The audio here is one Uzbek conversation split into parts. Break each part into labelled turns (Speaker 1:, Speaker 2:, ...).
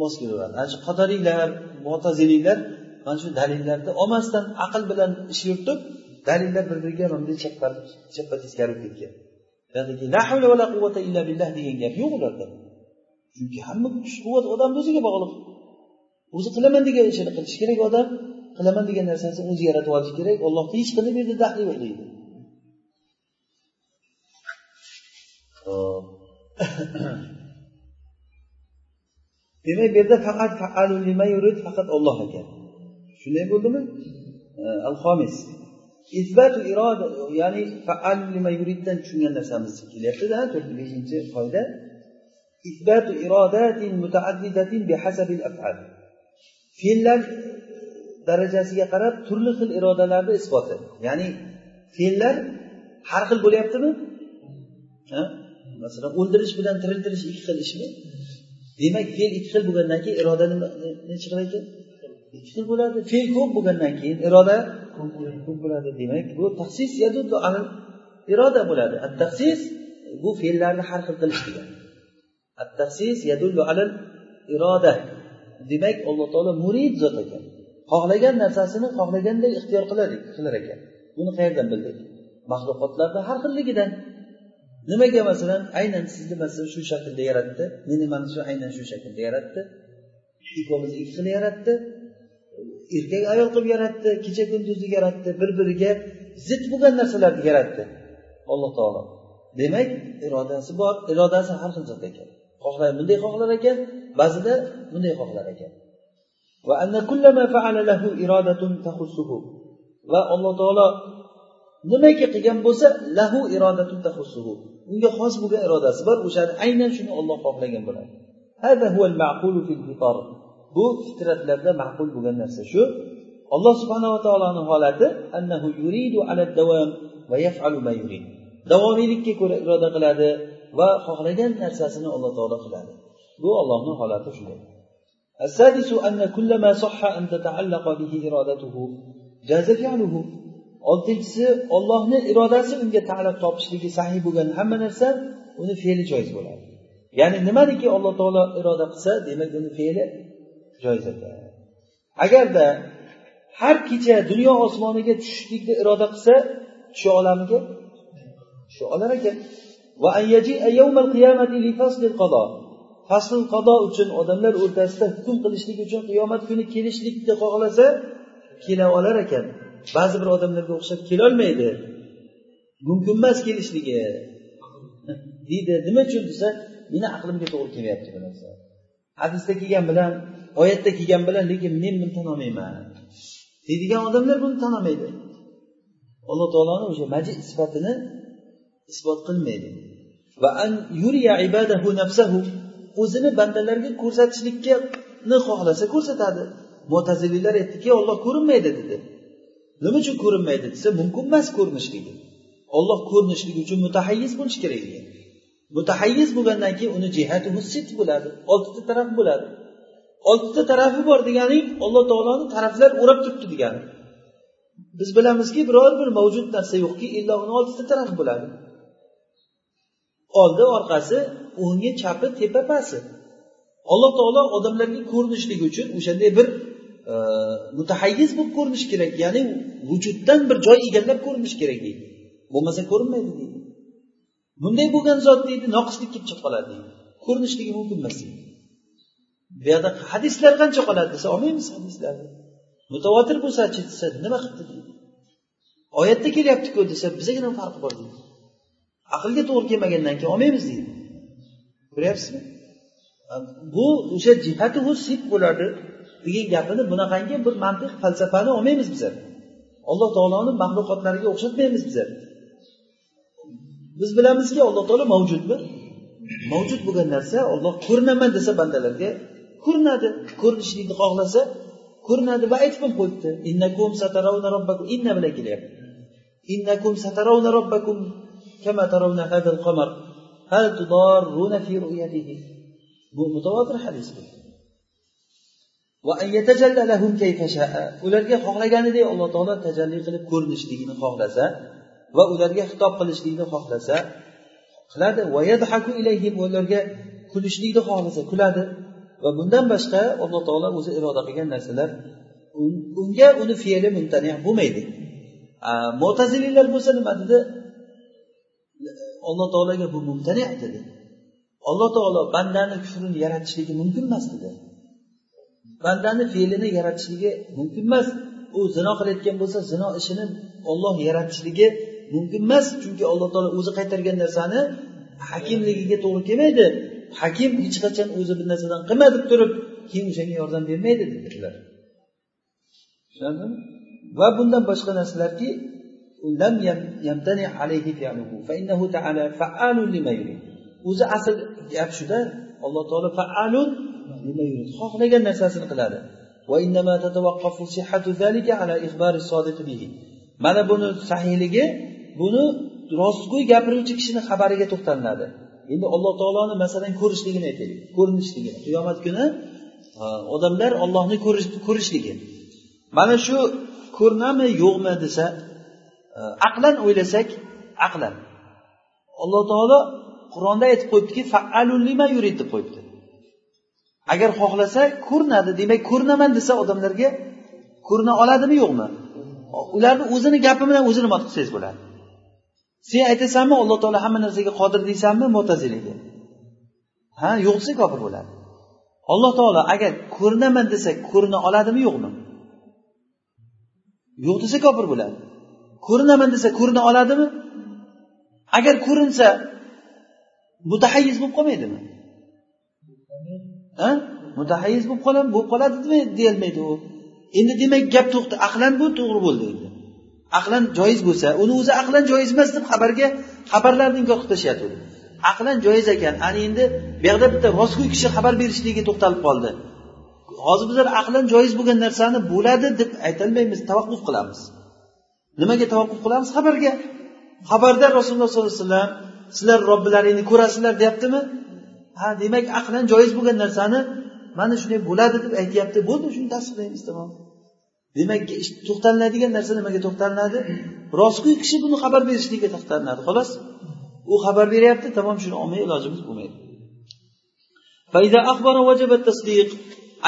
Speaker 1: mos kelaveradi. Ana shu qatoriylar mo'taziliylar mana shu dalillarni olmasdan aql bilan ish yuritib dalillar bir biriga mana bunday chappa teskari bo'lib ketgan. Degan gap yo'q ularda. Chunki hamma kuch quvvat odamni o'ziga bog'liq. O'zi qilaman degan ishini qilishi kerak odam qilaman degan narsasini o'zi yaratib olishi kerak ollohni hech qanday bu yerda daxli yo'q deydi demak bu yerda faqat faqat olloh ekan. Shunday bo'ldimi? Al homis isbatu iroda ya'ni faal yuriddan tushungan narsamiz kelyaptida to'rt beshinchi qoida isbatu irodatin mutaaddidatin bihasabil afal. Fe'llar darajasiga qarab turli xil irodalarni isboti. Ya'ni fe'llar har xil bo'lyaptimi? Masalan o'ldirish bilan tiriltirish ikki xil ishmi? Demak fe'l ikki xil bo'lgandan keyin iroda nechi xil ekan? Ikki xil bo'ladi. Fe'l ko'p bo'lgandan keyin iroda ko'p bo'ladi demak bu taxsis iroda bo'ladi. At taxsis bu fe'llarni har xil qilish degani at taxsis yadullu alal iroda. Demak alloh taolo murid zot ekan. Xohlagan narsasini xohlaganday ixtiyor qiladi qilar ekan. Buni qayerdan bildik? Maxluqotlarni har xilligidan. Nimaga masalan aynan sizni masalan shu shaklda yaratdi meni mana shu aynan shu shaklda yaratdi ikkovimizni ikki xil yaratdi erkak ayol qilib yaratdi kecha kunduzni yaratdi bir biriga zid bo'lgan narsalarni yaratdi. Alloh taolo. Demak irodasi bor irodasi har xil zot ekan. Xohlar bunday xohlar ekan ba'zida bunday xohlar ekan. Va alloh taolo nimaiki qilgan bo'lsa lahu irodatun tahussuhu unga xos bo'lgan irodasi bor o'shani aynan shuni olloh xohlagan bo'ladi bu fitratlarda ma'qul bo'lgan narsa shu alloh subhanava taoloni holati annahu yuridu ala davam va yafalu ma yurid davomiylikka ko'ra iroda qiladi va xohlagan narsasini alloh taolo qiladi bu ollohni holati shunday السادس أن كل ما صح أن تتعلق به إرادته جاز فعله oltinchisi ollohni irodasi unga ta'laq topishligi sahiy bo'lgan hamma narsa uni fe'li joiz bo'ladi. Ya'ni nimaniki alloh taolo iroda qilsa demak uni fe'li joiz ekan agarda har kecha dunyo osmoniga tushishlikni iroda qilsa tusha olamiga tusha olar ekan. Fasl qado uchun odamlar o'rtasida hukm qilishlik uchun qiyomat kuni kelishlikni xohlasa kela olar ekan. Ba'zi bir odamlarga o'xshab kelolmaydi. Mumkin emas kelishligi. Deydi nima uchun? desa meni aqlimga to'g'ri kelmayapti bu narsa. Hadisda kelgan bilan oyatda kelgan bilan lekin men buni tan olmayman deydigan odamlar buni tan olmaydi alloh taoloni o'sha majid sifatini isbot qilmaydi. Va an yuriya ibadahu nafsahu o'zini bandalarga ko'rsatishlikni xohlasa ko'rsatadi. Mo'taziliylar aytdiki olloh ko'rinmaydi dedi. Nima uchun ko'rinmaydi desa mumkin emas ko'rinishligi olloh ko'rinishligi uchun mutahayyiz bo'lishi kerak degan. Mutahayyiz bo'lgandan keyin uni jihati sit bo'ladi oltita taraf bo'ladi. Oltita tarafi bor degani alloh taoloni taraflar o'rab turibdi degani biz bilamizki biror bir mavjud narsa yo'qki illo uni oltita tarafi bo'ladi. Oldi orqasi o'ngi chapi tepa pasi. Alloh taolo odamlarga ko'rinishligi uchun o'shanday bir mutahayyiz bo'lib ko'rinishi kerak. Ya'ni vujuddan bir joy egallab ko'rinishi kerak deydi. Bo'lmasa ko'rinmaydi deydi. Bunday bo'lgan zot deydi noqislik kelib chiqib qoladi deydi. Ko'rinishligi mumkin emas deydi. Bu yoqda hadislar qancha qoladi desa olmaymiz hadislarni. Mutavotir bo'lsachi desa nima qilibdi deydi. Oyatda kelyaptiku desa bizaga nima farqi bor deydi. Aqlga to'g'ri kelmagandan keyin olmaymiz deydi. Ko'ryapsizmi? Bu o'sha jihatihu sib bo'ladi. Degan gapini bunaqangi bir mantiq falsafani olmaymiz bizlar. Alloh taoloni maxluqotlariga o'xshatmaymiz bizlar. Biz bilamizki alloh taolo mavjudmi? Mavjud bo'lgan narsa olloh ko'rinaman desa bandalarga ko'rinadi. Ko'rinishlikni xohlasa ko'rinadi va aytib ham qo'yibdi. Innakum sataravna robbakum inna bilan kelyapti. Innakum sataravna robbakum kama taravna hadal qamar. Hal tudarruna fi ru'yatihi. Bu mutavotir hadis ularga xohlaganidek alloh taolo tajalli qilib ko'rinishligini xohlasa va ularga xitob qilishlikni xohlasa qiladi. Ularga kulishlikni xohlasa kuladi. Va bundan boshqa alloh taolo o'zi iroda qilgan narsalar unga uni fe'li mumtani bo'lmaydi. Mo'taziliylar bo'lsa nima dedi? Alloh taologa bu mumtani dedi. Alloh taolo bandani kufrini yaratishligi mumkin emas dedi. Bandani fe'lini yaratishligi mumkin emas. U zino qilayotgan bo'lsa zino ishini olloh yaratishligi mumkin emas. Chunki alloh taolo o'zi qaytargan narsani hakimligiga to'g'ri kelmaydi. Hakim hech qachon o'zi bir narsadan qilma deb turib keyin o'shanga yordam bermaydi dedilar. Tushunarlimi va bundan boshqa narsalarki o'zi asl gap shuda alloh taolo faalun xohlagan narsasini qiladi. Mana buni sahiyligi buni rostgo'y gapiruvchi kishini xabariga to'xtalinadi. Endi alloh taoloni masalan ko'rishligini aytaylik. Ko'rinishligini. Qiyomat kuni e, odamlar ollohni ko'rishligi. Mana shu ko'rinami yo'qmi desa e, aqlan o'ylasak aqlan. Alloh taolo qur'onda aytib qo'yibdiki lima yurid deb qo'yibdi. Agar xohlasa ko'rinadi. Demak ko'rinaman desa odamlarga ko'rina oladimi yo'qmi? Ularni o'zini gapi bilan o'zini nima qilsangiz bo'ladi. Sen aytasanmi alloh taolo hamma narsaga qodir deysanmi mo'taziliga ha yo'q desa kofir bo'ladi. Alloh taolo agar ko'rinaman desa ko'rina oladimi yo'qmi? Yo'q desa kofir bo'ladi. Ko'rinaman desa ko'rina oladimi? Agar ko'rinsa mutahayyiz bo'lib qolmaydimi? Ha? Mutahayyiz bo'lib qoladi bo'lib qoladimi deyolmaydi u. Endi demak gap to'xta aqlan bu to'g'ri bo'ldi endi. Aqlan joiz bo'lsa uni o'zi aqlan joiz emas deb xabarga xabarlarni inkor qilib tashlayapti aqlan joiz ekan ana endi bu yoqda bitta rostgo'y kishi xabar berishligiga to'xtalib qoldi. Hozir bizlar aqlan joiz bo'lgan narsani bo'ladi deb aytolmaymiz tavaqquf qilamiz. Nimaga tavaqquf qilamiz? Xabarga. Xabarda rasululloh sollallohu alayhi vasallam sizlar robbilaringni ko'rasizlar deyaptimi? Ha demak aqlan joiz bo'lgan narsani mana shunday bo'ladi deb aytyapti. Bo'ldi shuni tasdiqlaymiz tamom demak to'xtalinadigan narsa nimaga to'xtalinadi? Rostgo'y kishi buni xabar berishlikka to'xtalinadi xolos. U xabar beryapti tamom shuni olmay ilojimiz bo'lmaydi.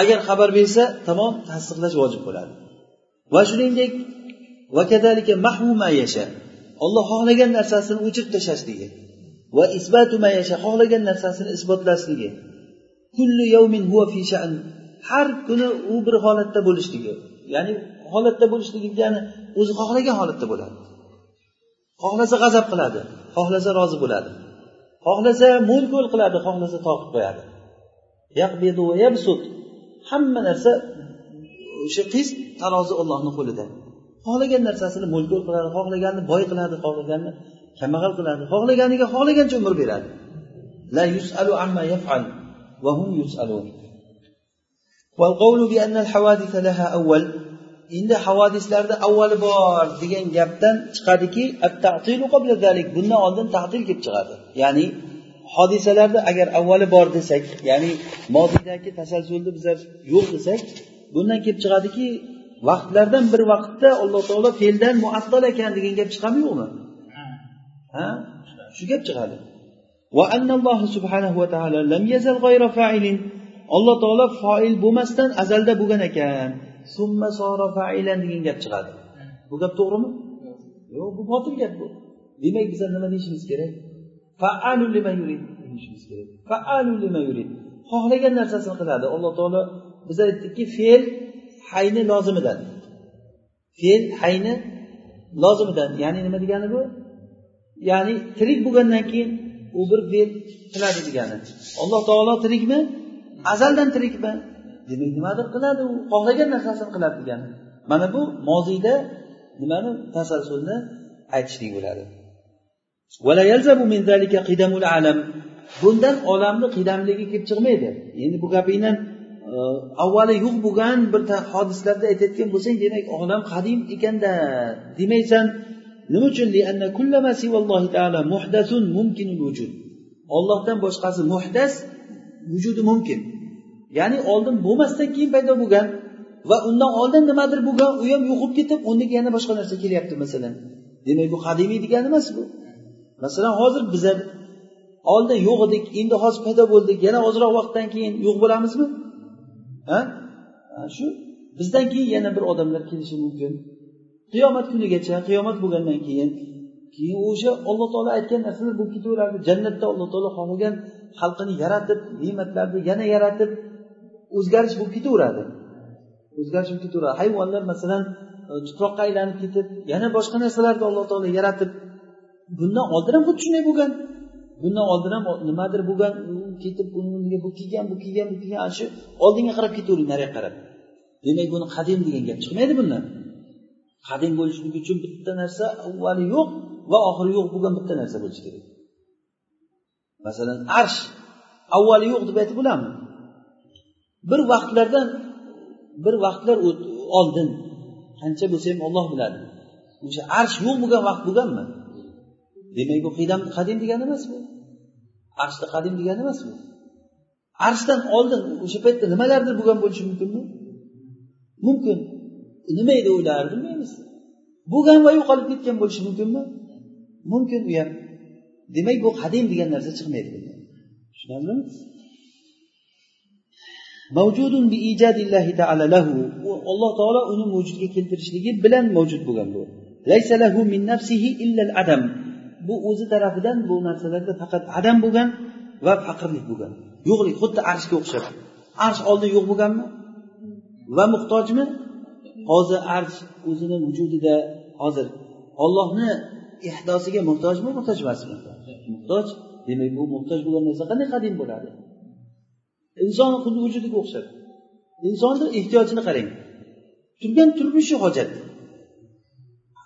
Speaker 1: Agar xabar bersa tamom tasdiqlash vojib bo'ladi. Va shuningdek olloh xohlagan narsasini o'chirib tashlashligi va isbatu mayasha xohlagan narsasini isbotlashligi kullu yawmin huwa fi sha'n. Har kuni u bir holatda bo'lishligi. Ya'ni holatda bo'lishligi degani o'zi xohlagan holatda bo'ladi. Xohlasa g'azab qiladi xohlasa rozi bo'ladi. Xohlasa mo'l ko'l qiladi xohlasa toqib qo'yadi. Hamma narsa o'sha qiz tarozi ollohni qo'lida. Xohlagan narsasini mo'l ko'l qiladi xohlaganini boy qiladi xohlaganini kambag'al qiladi xohlaganiga xohlagancha umr beradi la yusalu amma yafal va hum yusalun والقول بأن الحوادث لها أول endi havadislarda avvali bor degan gapdan chiqadiki bundan oldin tatil kelib chiqadi ya'ni hodisalarda agar avvali bor desak ya'ni moziydagi tasalsulni bizlar yo'q desak bundan kelib chiqadiki vaqtlardan bir vaqtda alloh taolo fe'ldan muattal ekan degan gap chiqadimi yo'qmi Ha? Shu gap chiqadi. Alloh taolo foil bo'lmasdan azalda bo'lgan ekan. Summa sora failan degan gap chiqadi. Bu gap to'g'rimi? Yo'q bu botil gap bu. Demak biza nima deyishimiz kerak? Faalu lima yurid deyishimiz kerak. Faalu lima yurid. Xohlagan narsasini qiladi. Alloh taolo biz aytdikki fe'l hayni lozimidan. Fe'l hayni lozimidan. Ya'ni nima degani bu? Ya'ni tirik bo'lgandan keyin u bir fe'l qiladi degani. Alloh taolo tirikmi? Azaldan tirikmi? Demak nimadir qiladi u. Xohlagan narsasini qiladi degani. Mana bu moziyda nimani tasalsulni aytishlik bo'ladi. Bundan olamni qidamligi kelib chiqmaydi. Endi bu gapingdan e, avvali yo'q bo'lgan bir hodislarda aytayotgan bo'lsang demak olam qadim ekanda demaysan. Nima uchun? Ollohdan boshqasi muhdas vujudi mumkin. Ya'ni oldin bo'lmasdan keyin paydo bo'lgan va undan oldin nimadir bo'lgan u ham yo'qolib ketib o'rniga yana boshqa narsa kelyapti masalan. Demak bu qadimiy degani emas bu. Masalan hozir bizlar oldin yo'q edik endi hozir paydo bo'ldik yana ozroq vaqtdan keyin yo'q bo'lamizmi? Ha shu. Bizdan keyin yana bir odamlar kelishi mumkin. Qiyomat kunigacha qiyomat bo'lgandan keyin keyin o'sha olloh taolo aytgan narsalar bo'lib ketaveradi jannatda alloh taolo xohlagan xalqini yaratib ne'matlarni yana yaratib o'zgarish bo'lib ketaveradi o'zgarish bo'lib ketaveradi hayvonlar masalan e, tuproqqa aylanib ketib yana boshqa narsalarni alloh taolo yaratib bundan oldin ham xuddi shunday bo'lgan. Bundan oldin ham nimadir bo'lgan ketib bu kelgan bu kelgan bu kelgan ana shu oldinga qarab ketavering nariga qarab. Demak buni qadim degan gap chiqmaydi bundan. Qadim bo'lishligi uchun bitta narsa avvali yo'q va oxiri yo'q bo'lgan bitta narsa bo'lishi kerak. Masalan arsh avvali yo'q deb aytib bo'ladimi? Bir vaqtlardan bir vaqtlar oldin qancha bo'lsa ham olloh biladi. O'sha arsh yo'q bo'lgan vaqt bo'lganmi? Demak bu qidam qadim degani emas bu. Arshda qadim degani emas bu. Arshdan oldin o'sha paytda nimalardir bo'lgan bo'lishi mumkinmi? Mumkin. Nima edi ular bilmaymiz. Bo'lgan va yo'qolib ketgan bo'lishi mumkinmi? Mumkin u ham. Demak bu qadim degan narsa chiqmaydi tushunarlimi? Mavjudun bi ijadillahi taala lahu. Alloh taolo uni mavjudga keltirishligi bilan mavjud bo'lgan bu. Laysa lahu min nafsihi illa al adam bu o'zi tarafidan bu narsalarda faqat adam bo'lgan va faqirlik bo'lgan. Yo'qlik xuddi arshga o'xshab. Arsh oldin yo'q bo'lganmi? Va muhtojmi? Hozir arsh o'zini vujudida hozir ollohni ehdosiga muhtojmi muhtoj emasmi? Muhtoj. Demak bu muhtoj bo'lgan narsa qanday qadim bo'ladi? Inson xuddi vujudiga o'xshab. Insonni ehtiyojini qarang. Turgan turmushi hojat.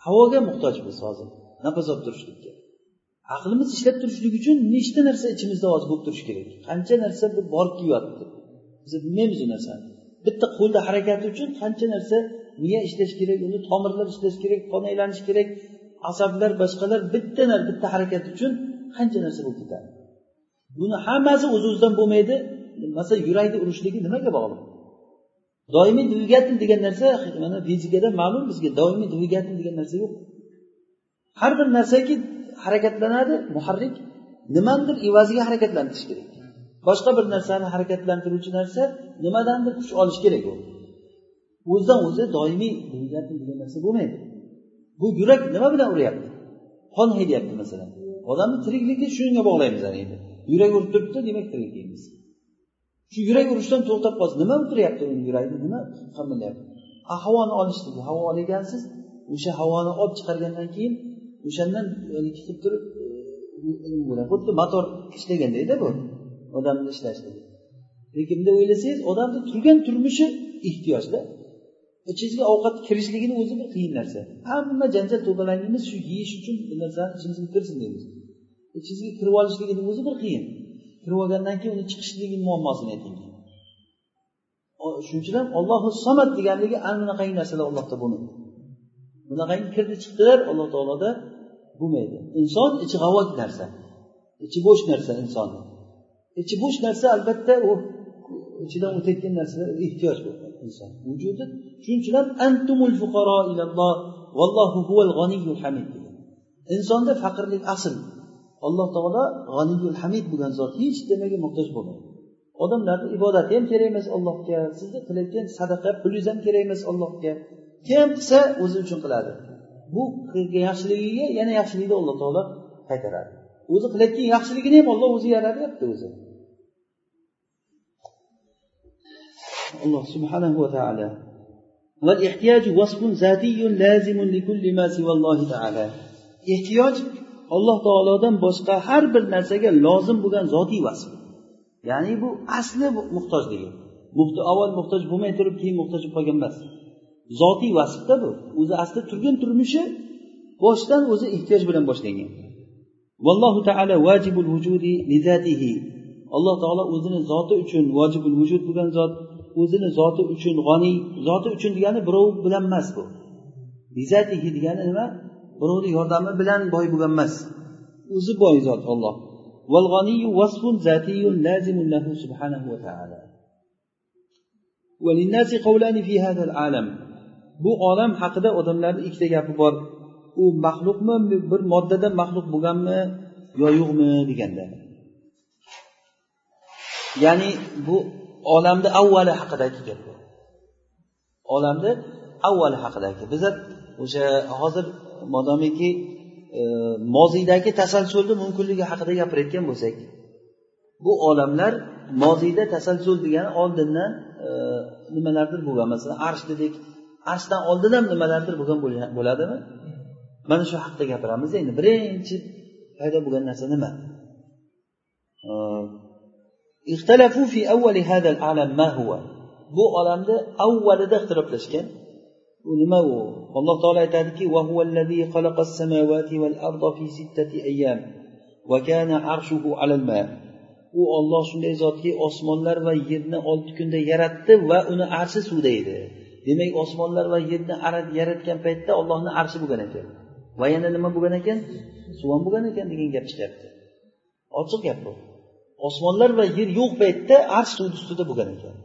Speaker 1: Havoga muhtojmiz hozir nafas olib turishlikka. Aqlimiz ishlab turishligi uchun nechta narsa ichimizda hozir bo'lib turishi kerak? Qancha narsa borib kelyapti biz bilmaymiz u narsani. Bitta qo'lni harakati uchun qancha narsa miya ishlash kerak? Uni tomirlar ishlash kerak qon aylanishi kerak asablar boshqalar bitta bitta harakat uchun qancha narsa bo'lib ketadi buni hammasi o'z o'zidan bo'lmaydi. Masalan yurakni urishligi nimaga bog'liq? Doimiy dvigatel degan narsa mana fizikada ma'lum bizga doimiy dvigatel degan narsa yo'q. Har bir narsaki harakatlanadi muharrik nimanidir evaziga harakatlantirish kerak. Boshqa bir narsani harakatlantiruvchi narsa nimadandir kuch olish kerak u. o'zidan o'zi doimiy degan narsa bo'lmaydi. Bu yurak nima bilan uryapti? Qon haydayapti masalan. Odamni tirikligi shunga bog'laymiz endi. Yurak urib turibdi demak tirikligimiz. Shu yurak urishdan to'xtab qolsa nima o'tiryapti uni yuragini nima qilyapti havoni olishligi havo olgansiz o'sha havoni olib chiqargandan keyin o'shandan qilib turib e, xuddi motor ishlagandayda bu. Odamni ishlashligi lekin bunday o'ylasangiz odamni turgan turmushi ehtiyojda ichingizga ovqat kirishligini o'zi bir qiyin narsa. Hamma janjal to'dalanimiz shu yeyish uchun bir narsani ichimizga kirsin deymiz. Ichingizga kirib olishligini o'zi bir qiyin. Kirib olgandan keyin uni chiqishligi muammosini ayting. Shuning uchun ham ollohu samad deganligi ana bunaqangi narsalar allohda bo'lmaydi. Bunaqangi kirdi chiqdilar alloh taoloda bo'lmaydi. Inson ichi g'avo narsa. Ichi bo'sh narsa insonni ichi bo'sh narsa albatta u ichidan o'tayotgan narsalar ehtiyoj bo'lgan inson vujudi shuning uchun ham antumul fuqaro ilalloh vallohu huval g'aniyyul hamid insonda faqirlik asl. Alloh taolo g'aniyul hamid bo'lgan zot hech nimaga muhtoj bo'lmaydi. Odamlarni ibodati ham kerak emas allohga sizni qilayotgan sadaqa pulingiz ham kerak emas allohga. Kim qilsa o'zi uchun qiladi. Bu qilgan yaxshiligiga yana yaxshilikni alloh taolo qaytaradi. O'zi qilayotgan yaxshiligini ham olloh o'zi yaratyapti o'zi. alloh subhanahu va taolo والاحتياج وصف ذاتي لازم لكل ما سوى الله تعالى ehtiyoj alloh taolodan boshqa har bir narsaga lozim bo'lgan zotiy vasf ya'ni bu asli muhtojligi avval muhtoj bo'lmay turib keyin muhtoj bo'lib qolgan emas zotiy vasfda bu o'zi asli turgan turmushi boshidan o'zi ehtiyoj bilan boshlangan vallohu taala vajibul vujudi lizatihi alloh taolo o'zini zoti uchun vojibul vujud bo'lgan zot o'zini zoti uchun g'oniy zoti uchun degani birov bilan emas bu. Izatihi degani nima? Birovni yordami bilan boy bo'lgan emas. O'zi boy zot olloh bu olam haqida odamlarni ikkita gapi bor. U maxluqmi bir moddadan maxluq bo'lganmi yo yo'qmi deganda. Ya'ni bu olamni avvali haqidagi gap bu. Olamni avvali haqidagi biz o'sha hozir modomiki e, moziydagi tasalsulni mumkinligi haqida gapirayotgan bo'lsak bu olamlar moziyda tasalsul degani oldindan e, nimalardir bo'lgan. Masalan arsh dedik. Arshdan oldin ham nimalardir bo'lgan bo'ladimi? Mana shu haqida gapiramiz endi. Birinchi paydo bo'lgan narsa nima? E, bu olamni avvalida ixtiroflashgan u nima u alloh taolo aytadiki u olloh shunday zotki osmonlar va yerni olti kunda yaratdi va uni arshi suvda edi demak osmonlar va yerni yaratgan paytda ollohni arshi bo'lgan ekan va yana nima bo'lgan ekan suv ham bo'lgan ekan degan gap chiqyapti ochiq gap bu osmonlar va yer yo'q paytda arsh suvni ustida bo'lgan ekan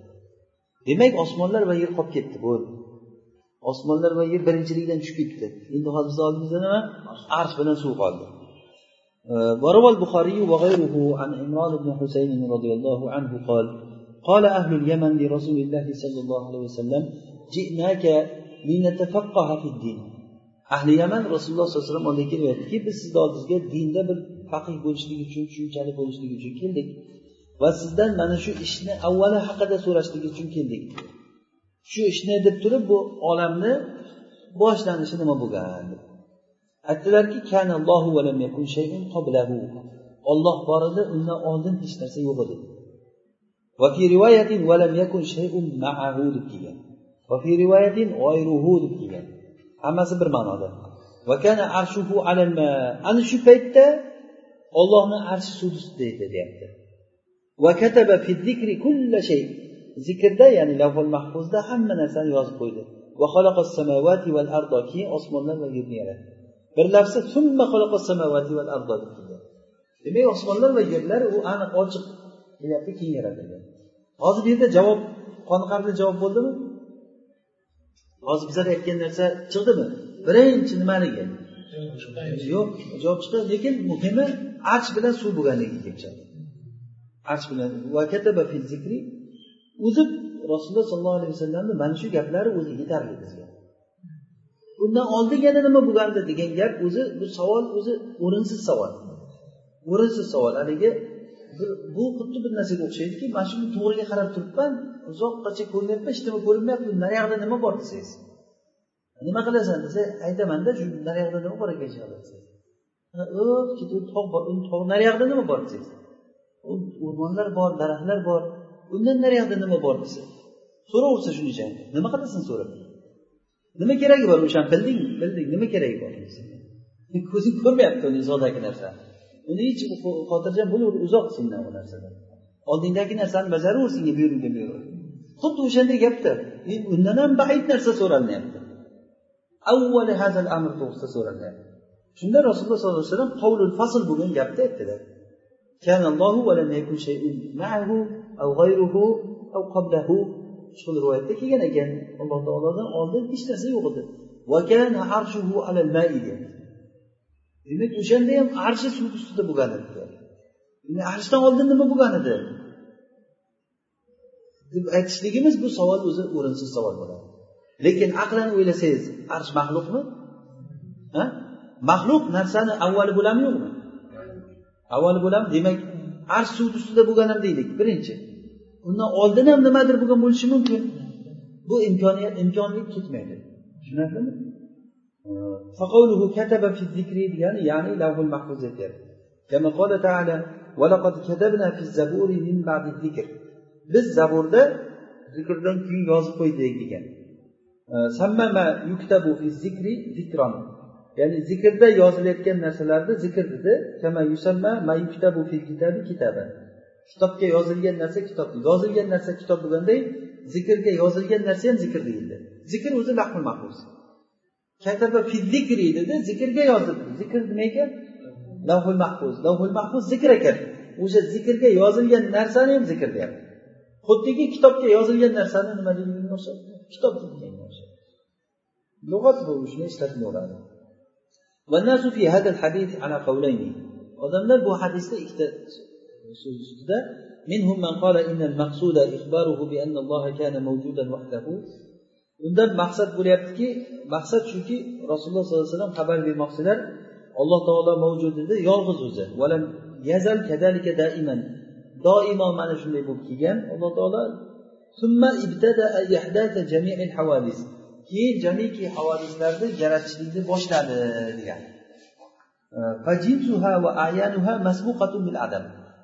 Speaker 1: demak osmonlar va yer qolib ketdi bo'ldi osmonlar va yer birinchilikdan tushib ketdi endi hozir bizni oldimizda nima arsh bilan suv qoldi وروى البخاري وغيره عن عمران بن حسين رضي الله عنه قال قال أهل اليمن لرسول الله صلى الله عليه وسلم جئناك لنتفقه في الدين ahli yaman rasululloh sollallohu alayhi vasallam oldiga kelyaptiki biz sizni oldingizga dinda bir faqih bo'lishlik uchun tushunchali bo'lishlik uchun keldik. Va sizdan mana shu ishni avvali haqida so'rashlik uchun keldik. Shu ishni deb turib bu olamni boshlanishi nima bo'lgan? Deb aytdilarki olloh bor edi undan oldin hech narsa yo'q edi. Deb kelgan. Deb kelgan. Hammasi bir ma'noda. Ana shu paytda ollohni arshi sud ustida edi deyapti zikrda ya'ni lavhul mahfuzda hamma narsani yozib qo'ydi. Keyin osmonlar va yerni yaratdi. Bir lafzi demak osmonlar va yerlar u aniq ochiq kelyapti keyin yaratilgan hozir bu yerda javob qoniqarli javob bo'ldimi? Hozir bizlar aytgan narsa chiqdimi? Birinchi nimaligi yo'q javob chiqdi. Lekin muhimi arsh bilan suv bo'lganligi kelishadi. Chiqdi arsh bilan o'zi rasululloh sollallohu alayhi vasallamni mana shu gaplari o'zi yetarli bizga. Undan oldin yana nima bo'lgandi degan gap o'zi bu savol o'zi o'rinsiz savol. O'rinsiz savol. Haligi bu xuddi bir narsaga o'xshaydiki mana shu to'g'riga qarab turibman uzoqqacha ko'rinyapman hech nima ko'rinmayapti naryoqda nima bor desangiz. Nima qilasan desa aytamanda shu naryoqda nima bor ekan o'p ketib tog' bor uni tog' naryoqda nima bor desangiz o'rmonlar bor daraxtlar bor undan naryoqda nima bor desa. So'raversa shuncha nima qilasan so'rab? Nima keragi bor o'shani bildingmi bilding nima keragi bor ko'zing ko'rmayapti uni zodagi narsani uni hech xotirjam bo'laver uzoq sendan u narsadan. Oldingdagi narsani bajaraver senga buyurilgan buyruq xuddi o'shanday gapda undan ham baid narsa so'ralinyapti avvali hazal amr to'g'risida so'ralinyapti shunda rasululloh sollallohu alayhi vasallam qovlul fasl bo'lgan gapni aytdilar. Shu rivoyatda kelgan ekan alloh taolodan oldin hech narsa yo'q edi. Demak o'shanda ham arshi suv ustida bo'lgan edi. Arshdan oldin nima bo'lgan edi? Deb aytishligimiz bu savol o'zi o'rinsiz savol bo'ladi. Lekin aqlan o'ylasangiz arsh maxluqmi? maxluq narsani avvali bo'ladimi yo'qmi? Avvali bo'ladimi demak arz suvni ustida bo'lgan ham deylik. Birinchi undan oldin ham nimadir bo'lgan bo'lishi mumkin. Bu imkoniyat imkonlik ketmaydi. Tushunarlimi degani ya'ni lavhul mahfuz biz zaburda zikrdan keyin yozib qo'ydik degan. Zikron ya'ni zikrda yozilayotgan narsalarni zikr dedi. Ma kitobga yozilgan narsa kitob. Yozilgan narsa kitob bo'lganday zikrga yozilgan narsa ham zikr deyildi. Zikr o'zi lahmul mahfuz kataba fi zikri dedi zikrga yozildi. Zikr nima ekan lavhul mahfuz. Lavhul mahfuz zikr ekan. O'sha zikrga yozilgan narsani ham zikr deyapti. Xuddiki kitobga yozilgan narsani nima deyganga o'xshaydi kitob deyganga o'xshaydi lug'at bu shuni ishlatilaveradi odamlar bu hadisda ikkita so'z ustida منهم من قال إن المقصود إخباره بأن الله كان موجودا وحده undan maqsad bo'lyaptiki maqsad shuki rasululloh sollallohu alayhi vasallam xabar bermoqchilar alloh taolo mavjud edi yolg'iz o'zi yazal kadalika daiman doimo mana shunday bo'lib kelgan alloh taolo keyin jamiki havodislarni yaratishlikni boshladi degan. E,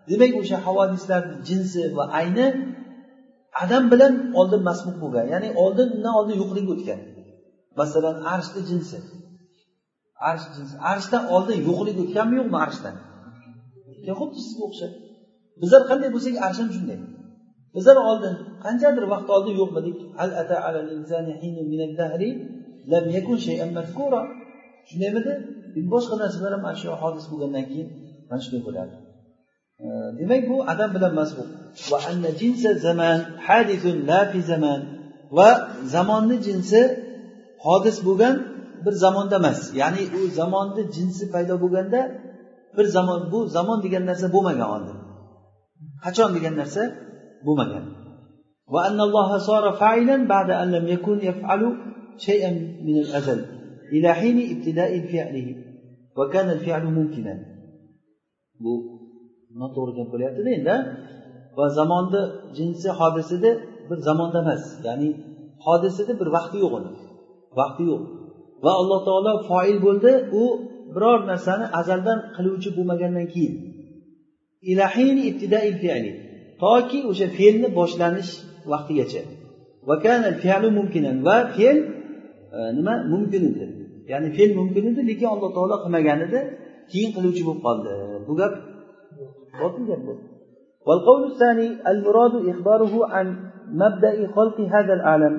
Speaker 1: Demak o'sha havodislarni jinsi va ayni adam bilan oldin masbuq bo'lgan. Ya'ni oldin undan oldin yo'qligi o'tgan. Masalan arshni jinsi. Arsh jinsi. Arshdan oldin yo'qlik o'tganmi yo'qmi arshdan? Xuddi sizga o'xshab. Bizlar qanday bo'lsak arsh ham shunday. Bizlar oldin. Qanchadir vaqt oldin yo'qmidik. Shundaymidi boshqa narsalar ham mana shu hodis bo'lgandan keyin mana shunday bo'ladi demak bu adam bilan masbuq va zamonni jinsi hodis bo'lgan bir zamonda emas. Ya'ni u zamonni jinsi paydo bo'lganda bir zamon bu zamon degan narsa bo'lmagan oldin. Qachon degan narsa? bo'lmagan وأن الله صار فاعلا بعد أن لم يكن يفعل شيئا من الأزل إلى حين ابتداء فعله وكان الفعل ممكنا bu noto'g'ri gap bo'lyaptida endi va zamonni jinsi hodisada bir zamonda emas ya'ni hodisada bir vaqti yo'q uni vaqti yo'q va alloh taolo foil bo'ldi u biror narsani azaldan qiluvchi bo'lmagandan keyin toki o'sha fe'lni boshlanish vaqtigacha va fe'l e, nima mumkin edi ya'ni fe'l mumkin edi lekin alloh taolo qilmagan edi keyin qiluvchi bo'lib qoldi bu gap botil gap bu والقول الثاني المراد إخباره عن مبدأ خلق هذا العالم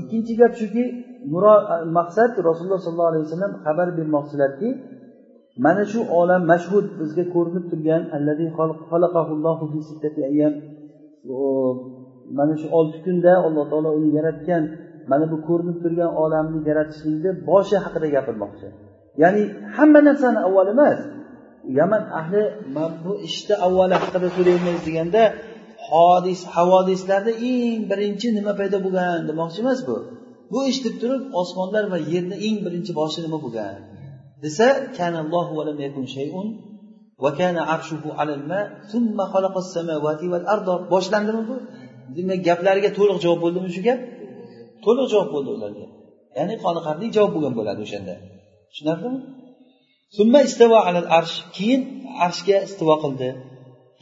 Speaker 1: ikkinchi gap shuki maqsad rasululloh sollallohu alayhi vasallam xabar bermoqchilarki mana shu olam mashhud bizga ko'rinib turgan mana shu olti kunda alloh taolo uni yaratgan. Mana bu ko'rinib turgan olamni yaratishlikni boshi haqida gapirmoqchi. Ya'ni hamma narsani avval emas. Yaman ahli bu ishni avvali haqida so'raymiz deganda hodis havodislarda eng birinchi nima paydo bo'lgan? demoqchi emas bu. Bu ish deb turib osmonlar va yerni eng birinchi boshi nima bo'lgan? Desa boshlandimi bu? Demak gaplariga to'liq javob bo'ldimi shu gap? To'liq javob bo'ldi ularga. Ya'ni qoniqarli javob bo'lgan bo'ladi o'shanda. Tushunarlimi? Summa istavo alal arsh keyin arshga istivo qildi.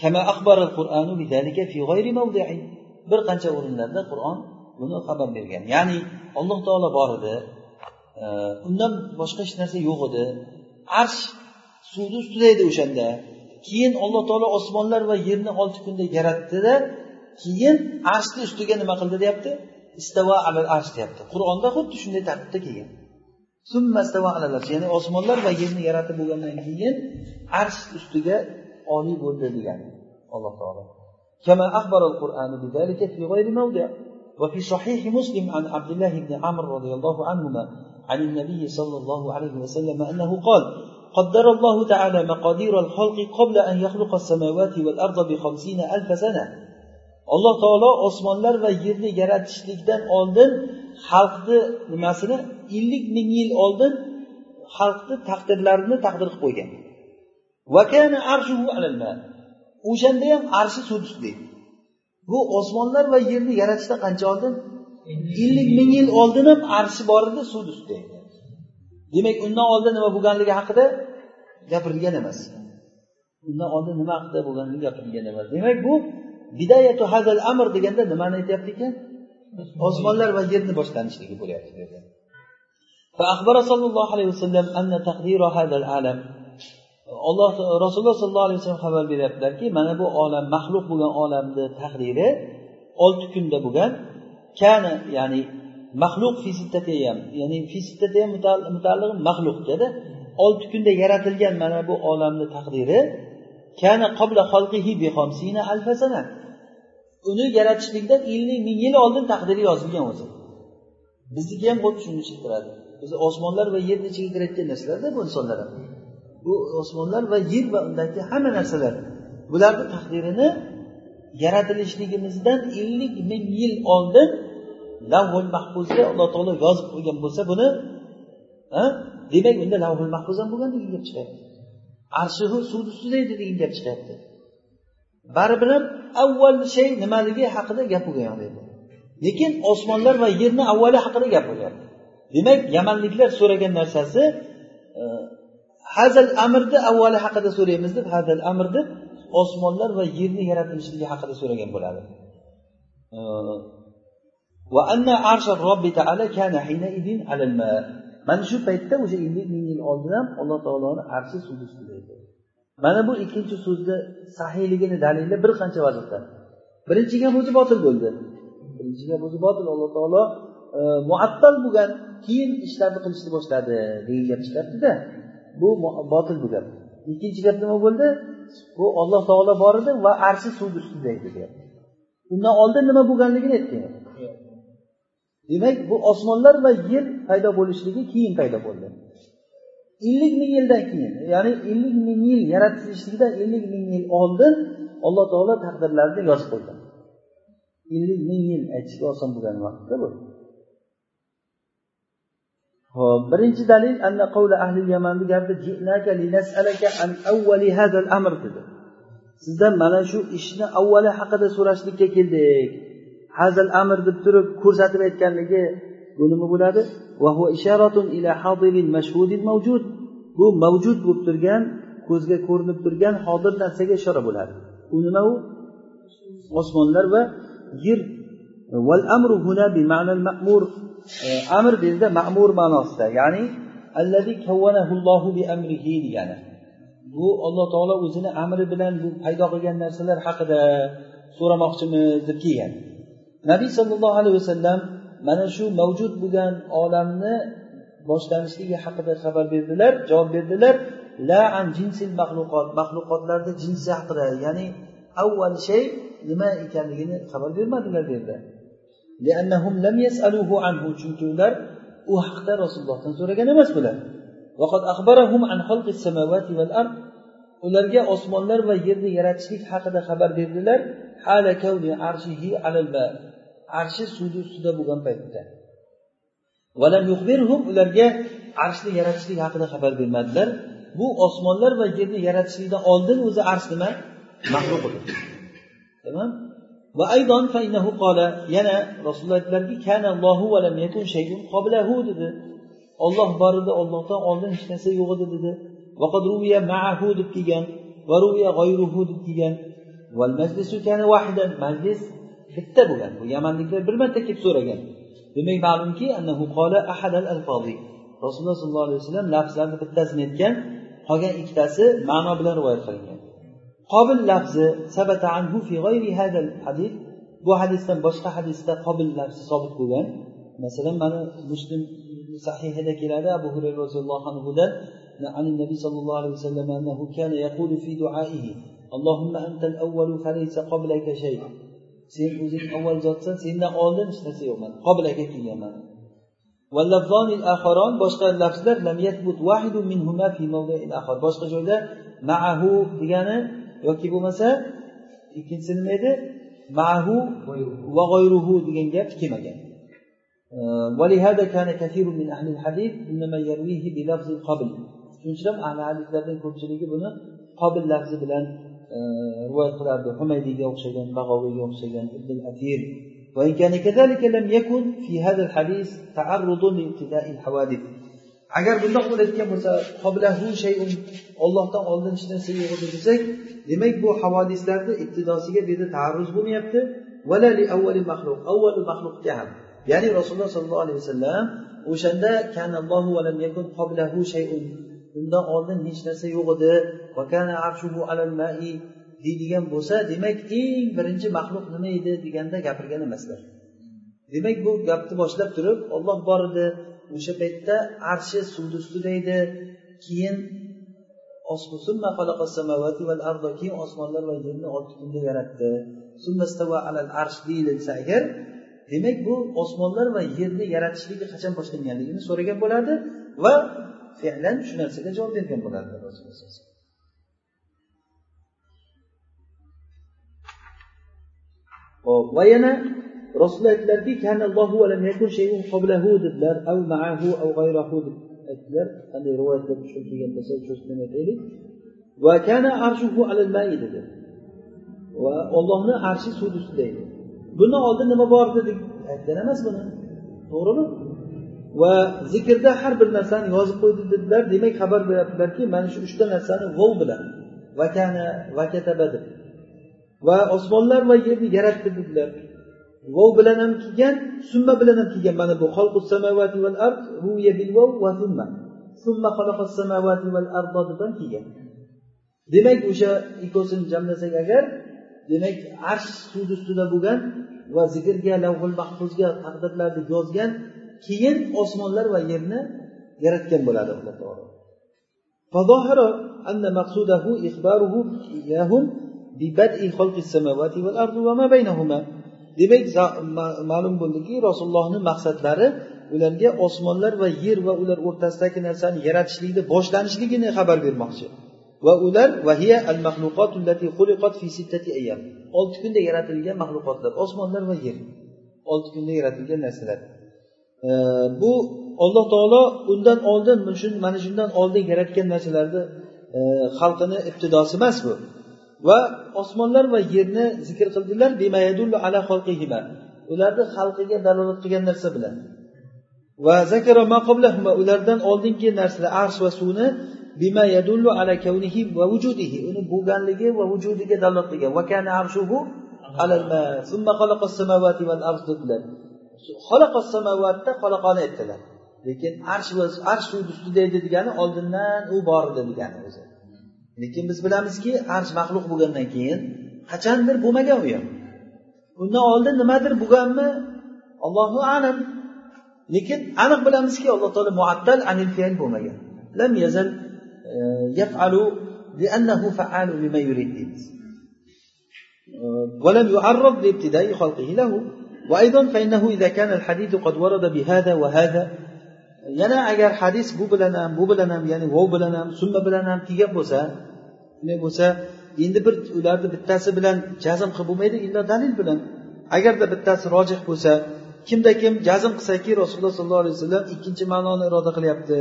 Speaker 1: Kama axbaral qur'anu bidalika fi g'ayri mawdi'i bir qancha o'rinlarda qur'on buni xabar bergan. Ya'ni alloh taolo bor edi. undan boshqa hech narsa yo'q edi arsh suvni ustida edi o'shanda keyin alloh taolo osmonlar va yerni olti kunda yaratdida keyin arshni ustiga nima qildi deyapti istavo alal arsh deyapti qur'onda xuddi shunday tartibda kelgan ya'ni osmonlar va yerni yaratib bo'lgandan keyin arsh ustiga oliy bo'ldi degan alloh taolo كما أخبر القرآن بذلك في غير موضع وفي صحيح مسلم عن عبد الله بن عمرو رضي الله عنهما عن النبي صلى الله عليه وسلم أنه قال قدر الله تعالى مقادير الخلق قبل أن يخلق السماوات والأرض بخمسين ألف سنة alloh taolo osmonlar va yerni yaratishlikdan oldin xalqni nimasini ellik ming yil oldin xalqni taqdirlarini taqdir qilib qo'ygan o'shanda ham arshi suv ustida bu osmonlar va yerni yaratishdan qancha oldin ellik ming yil oldin ham arshi bor edi suv ustida demak undan oldin nima bo'lganligi haqida gapirilgan emas undan oldin nima haqida bo'lganligi gapirilgan emas demak bu bidayatu hazal amr deganda nimani aytyapti ekan osmonlar va yerni boshlanishligi bo'lyapti dedi فأخبر صلى الله عليه وسلم أن تقدير هذا العالم alloh rasululloh sollallohu alayhi vasallam xabar beryaptilarki mana bu olam maxluq bo'lgan olamni taqdiri olti kunda bo'lgan Kana ya'ni maxluq ham ya'ni fisitatayam mutaalliq maxluq dedi. Olti kunda yaratilgan mana bu olamni taqdiri kana qabla xalqihi bi alfa sana uni yaratishlikdan ellik ming yil oldin taqdiri yozilgan o'zi. Bizniki ham xuddi shuni ichiga kiradi biz osmonlar va yerni ichiga kirayotgan narsalarda bu insonlar ham. Bu osmonlar va yer va undagi hamma narsalar bularni taqdirini yaratilishligimizdan ellik ming yil oldin lavhul mahfuzga alloh taolo yozib qo'ygan bo'lsa buni demak unda lavhul mahfuz ham bo'lgan degan gap chiqyapti. Arshihu suv ustida edi degan gap chiqyapti. Baribir ham avval shay nimaligi haqida gap bo'lgan yoqda lekin osmonlar va yerni avvali haqida gap bo'lyapti demak yamanliklar so'ragan narsasi e, hazal amrni avvali haqida so'raymiz deb hazal amr deb osmonlar va yerni yaratilishligi haqida so'ragan bo'ladi. E, mana shu paytda o'sha ellik ming yil oldin ham alloh taoloni arshi suvni ustida edi. Mana bu ikkinchi so'zni sahiyligini dalili bir qancha vajidan birinchi gap o'zi botil bo'ldi. Birinchi gap o'zi botil. Alloh taolo e, muattal bo'lgan keyin ishlarni qilishni boshladi degan gap chiqyaptida bu botil bu gap ikkinchi gap nima bo'ldi? Bu olloh taolo bor edi va arshi suvni ustida edi deyapti undan oldin nima bo'lganligini aytgan demak bu osmonlar va yer paydo bo'lishligi keyin paydo bo'ldi. Ellik ming yildan keyin ya'ni ellik ming yil yaratilishligidan ellik ming yil oldin alloh taolo taqdirlarini yozib qo'ygan ellik ming yil aytishga oson bo'lgan vaqtda bu. Hop birinchi dalil anna qavla ahli yamanni gapi jinaka linas'alaka an awwali hadha al-amr dedi. Sizdan mana shu ishni avvali haqida so'rashlikka keldik. Hazil amr deb turib ko'rsatib aytganligi bu nima bo'ladi bu mavjud bo'lib turgan ko'zga ko'rinib turgan hozir narsaga ishora bo'ladi. U nima u? Osmonlar va yer. Val amru huna bi ma'nal ma'mur. E, amr deganda ma'mur ma'nosida ya'ni allazi kavvanahullohu bi amrihi degani. Bu alloh taolo o'zini amri bilan bu paydo qilgan narsalar haqida so'ramoqchimiz deb kelgan. Nabiy sollallohu alayhi vasallam mana shu mavjud bo'lgan olamni boshlanishligi haqida xabar berdilar javob berdilar. La an jinsil maxluqot maxluqotlarni jinsi haqida ya'ni avval shay nima ekanligini xabar bermadilar bu yerda chunki ular u haqda rasulullohdan so'ragan emas bular. Ularga osmonlar va yerni yaratishlik haqida xabar berdilar. Arshi suvni ustida bo'lgan paytda. Ularga arshni yaratishlik haqida xabar bermadilar. Bu osmonlar va yerni yaratishlikdan oldin o'zi arsh nima? Maxluq edi tamom va aydon fainahu qola yana rasululloh aytdilarki kana allohu va lam yakun shay'un qablahu dedi. Olloh bor edi ollohdan oldin hech narsa yo'q edi dedi. Vaqad ruviya ma'ahu deb kelgan. Va ruviya g'oyruhu deb kelgan. Val majlis bitta bo'lgan bu yamanliklar bir marta kelib so'ragan demak ma'lumki annahu qola ahadal alfozi rasululloh sollallohu alayhi vasallam lafzlarni bittasini aytgan qolgan ikkitasi ma'no bilan rivoyat qilingan qobil lafzi sabata anhu fi g'ayri hadal hadis bu hadisdan boshqa hadisda qobil lafzi sobit bo'lgan masalan mana muslim sahihida keladi abu hurayra roziyallohu anhudan عن النبي صلى الله عليه وسلم أنه كان يقول في دعائه اللهم أنت الأول فليس قبلك شيء sen o'zing avval zotsan sendan oldin hech narsa yo'q mana qobilaga kelganman boshqa lafzlar boshqa joyda maahu degani yoki bo'lmasa ikkinchisi nima edi maahu va g'oyruhu degan gap kelmagan ولهذا كان كثير من أهل الحديث إنما يرويه بلفظ القبل shuning uchun ham ahli hadislarning ko'pchiligi buni qobil lafzi bilan rivoyat qilardi humaydiyga o'xshagan bag'oviyga o'xshagan ibn atir وإن كان كذلك لم يكن في هذا الحديث تعرض لابتداء الحوادث agar bundoq bo'layotgan bo'lsa shayun ollohdan oldin hech narsa yo'q edi desak demak bu havodislarni ibtidosiga bu yerda taarruz bo'lmayapti avvali maxluq avvali maxluqga ham ya'ni rasululloh sollallohu alayhi vasallam o'shanda shayun Undan oldin hech narsa yo'q edi. Deydigan bo'lsa demak eng birinchi maxluq nima edi deganda gapirgan emaslar. Demak bu gapni boshlab turib olloh bor edi. O'sha paytda arshi suvni ustida edi. Keyin keyin osmonlar va yerni olti kunda yaratdi. Deyilsa agar demak bu osmonlar va yerni yaratishligi qachon boshlanganligini so'ragan bo'ladi va fe'lan shu narsaga javob bergan bo'ladi rasululloh hop va yana rasululloh aytdilarki maahu aytdilar. Qanday rivoyatlar kelgan bo'lsa cho'zib aytaylik. Va kana arshuhu alal mai dedi va ollohni arshi suv ustida edi bundan oldin nima bor? dedik. Aytgan emas buni. To'g'rimi? Va zikrda har bir narsani yozib qo'ydi dedilar demak xabar beryaptilarki mana shu uchta narsani vov bilan vakana vakataba deb. Va osmonlar va yerni yaratdi dedilar. Vov bilan ham kelgan summa bilan ham kelgan. Mana bu va summa. Summa deb ham kelgan. Demak o'sha ikkosini jamlasak agar demak arsh suvni ustida bo'lgan va zikrga lavhul mahfuzga taqdirlarni yozgan keyin osmonlar va yerni yaratgan bo'ladi alloh taolo فظاهر أن مقصوده إخباره إياهم ببدء خلق السماوات والأرض وما بينهما demak ma'lum bo'ldiki rasulullohni maqsadlari ularga osmonlar va yer va ular o'rtasidagi narsani yaratishlikni boshlanishligini xabar bermoqchi va ular olti kunda yaratilgan maxluqotlar osmonlar va yer olti kunda yaratilgan narsalar Bu alloh taolo undan oldin mana shundan oldin yaratgan narsalarni e, xalqini ibtidosi emas bu. Va osmonlar va yerni zikr qildilar ularni xalqiga dalolat qilgan narsa bilan. Va zakara ulardan oldingi narsalar arsh va suvni bima yadullu ala kavnihi va vujudihi uni bo'lganligi va vujudiga dalolat qilgan. Va kana arshuhu alal ma summa xalaqas samawati val ard dedilar. xalaqas samavatda xalaqoni aytdilar lekin arsh va arsh suv ustida edi degani oldindan u bor edi degani o'zi lekin biz bilamizki arsh maxluq bo'lgandan keyin qachondir bo'lmagan u ham undan oldin nimadir bo'lganmi allohu alam lekin aniq bilamizki alloh taolo muattal anil fe'l bo'lmagan lam yazal يفعل لأنه فعال لما يريد ولم يعرض لابتداء خلقه له وأيضا فإنه إذا كان الحديث قد ورد بهذا وهذا yana agar hadis bu bilan ham bu bilan ham ya'ni vov bilan ham summa bilan ham kelgan bo'lsa shunday bo'lsa endi bir ularni bittasi bilan jazm qilib bo'lmaydi illa dalil bilan agarda bittasi rojih bo'lsa kimda kim jazm qilsaki rasululloh sollallohu alayhi vasallam ikkinchi ma'noni iroda qilyapti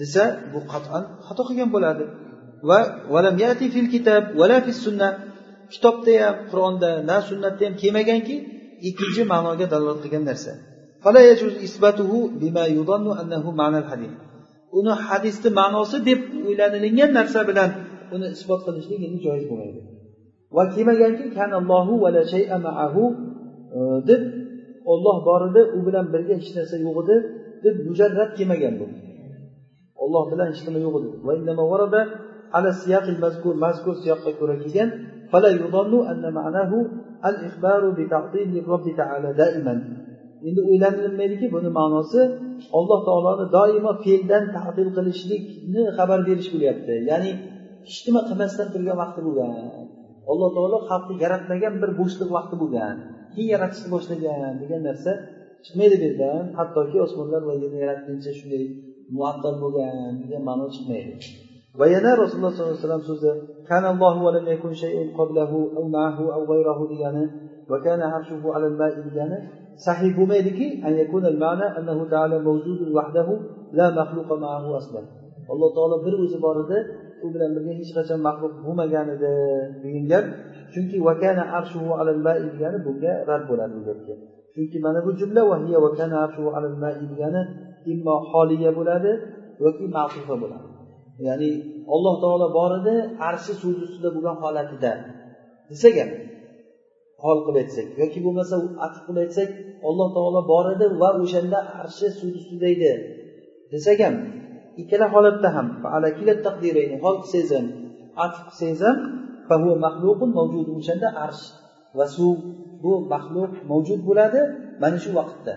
Speaker 1: desa bu qat'an xato qilgan bo'ladi va valam yati fil kitab vala fis sunna kitobda ham qur'onda na sunnatda ham kelmaganki ikkinchi ma'noga dalolat qilgan narsa. Uni hadisni ma'nosi deb o'ylanilingan narsa bilan uni isbot qilishlik endi joiz bo'lmaydi. Va kelmaganki shay'a maahu e, deb olloh bor edi u bilan birga hech narsa yo'q edi deb mujarrad kelmagan bu. Olloh bilan hech nima yo'q edi. Mazkur siyoqqa ko'ra kelgan al ihbaru bi robbi taala endi o'ylanilmaydiki buni ma'nosi alloh taoloni doimo fe'ldan tadil qilishlikni xabar berish bo'lyapti. Ya'ni hech nima qilmasdan turgan vaqti bo'lgan. Alloh taolo xalqni yaratmagan bir bo'shliq vaqti bo'lgan. Keyin yaratishni boshlagan degan narsa chiqmaydi bu yerdan hattoki osmonlar va yerni yaratguncha shunday muattal bo'lgan degan ma'no chiqmaydi. Va yana rasululloh sollallohu alayhi vasallam so'zi degani va kana arshuhu alal ma'i degani sahih bo'lmaydiki alloh taolo bir o'zi bor edi u bilan birga hech qachon maxluq bo'lmagan edi degan gap. Chunki vakana arshuhu alal ma'i degani bunga rad bo'ladi bu gapga. Chunki mana bu jumla degani immo holiya bo'ladi yoki ma'tufa bo'ladi. Ya'ni alloh taolo bor edi arshi suv ustida bo'lgan holatida. Desak ham hol qilib aytsak yoki bo'lmasa atf qilib aytsak alloh taolo bor edi va o'shanda arshi suv ustida edi. Desak ham ikkala holatda ham hol qilsangiz ham atf qilsangiz ham o'shanda arsh va suv bu maxluq mavjud bo'ladi mana shu vaqtda.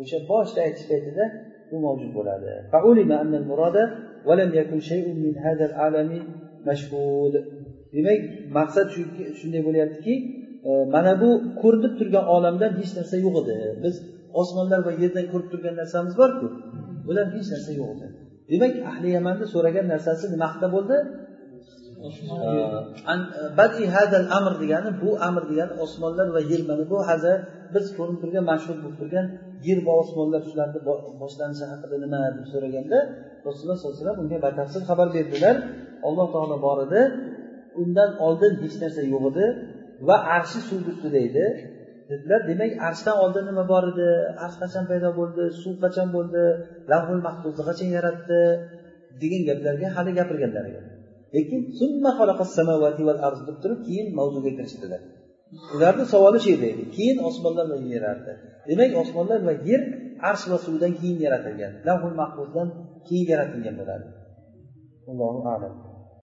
Speaker 1: O'sha boshida aytish paytida u mavjud bo'ladi. Demak maqsad shunday bo'lyaptiki e, mana bu ko'rinib turgan olamdan hech narsa yo'q edi. Biz osmonlar va yerdan ko'rib turgan narsamiz borku bular hech narsa yo'q edi. Demak ahli yamanni so'ragan narsasi nima haqida bo'ldi? E, badi hadal amr degani bu amr degani osmonlar va yer mana bu hozir biz ko'rinib turgan mashhur bo'lib turgan yer va osmonlar shularni boshlanishi haqida nima deb so'raganda rasululloh sollallohu alayhi vasallam unga batafsil xabar berdilar. Alloh taolo bor edi undan oldin hech narsa yo'q edi va arshi suv ustida edi dedilar demak arshdan oldin nima bor edi? Arsh qachon paydo bo'ldi? Suv qachon bo'ldi? Lavhul mahfuzni qachon yaratdi? degan gaplarga hali gapirganlar ekan. Lekin deb turib keyin mavzuga kirishdilar. Ularni savoli shu edi. Keyin osmonlar va yer yaratdi demak osmonlar va yer arsh va suvdan keyin yaratilgan. Lahul mahfuzdan keyin yaratilgan bo'ladi. Allohu alam.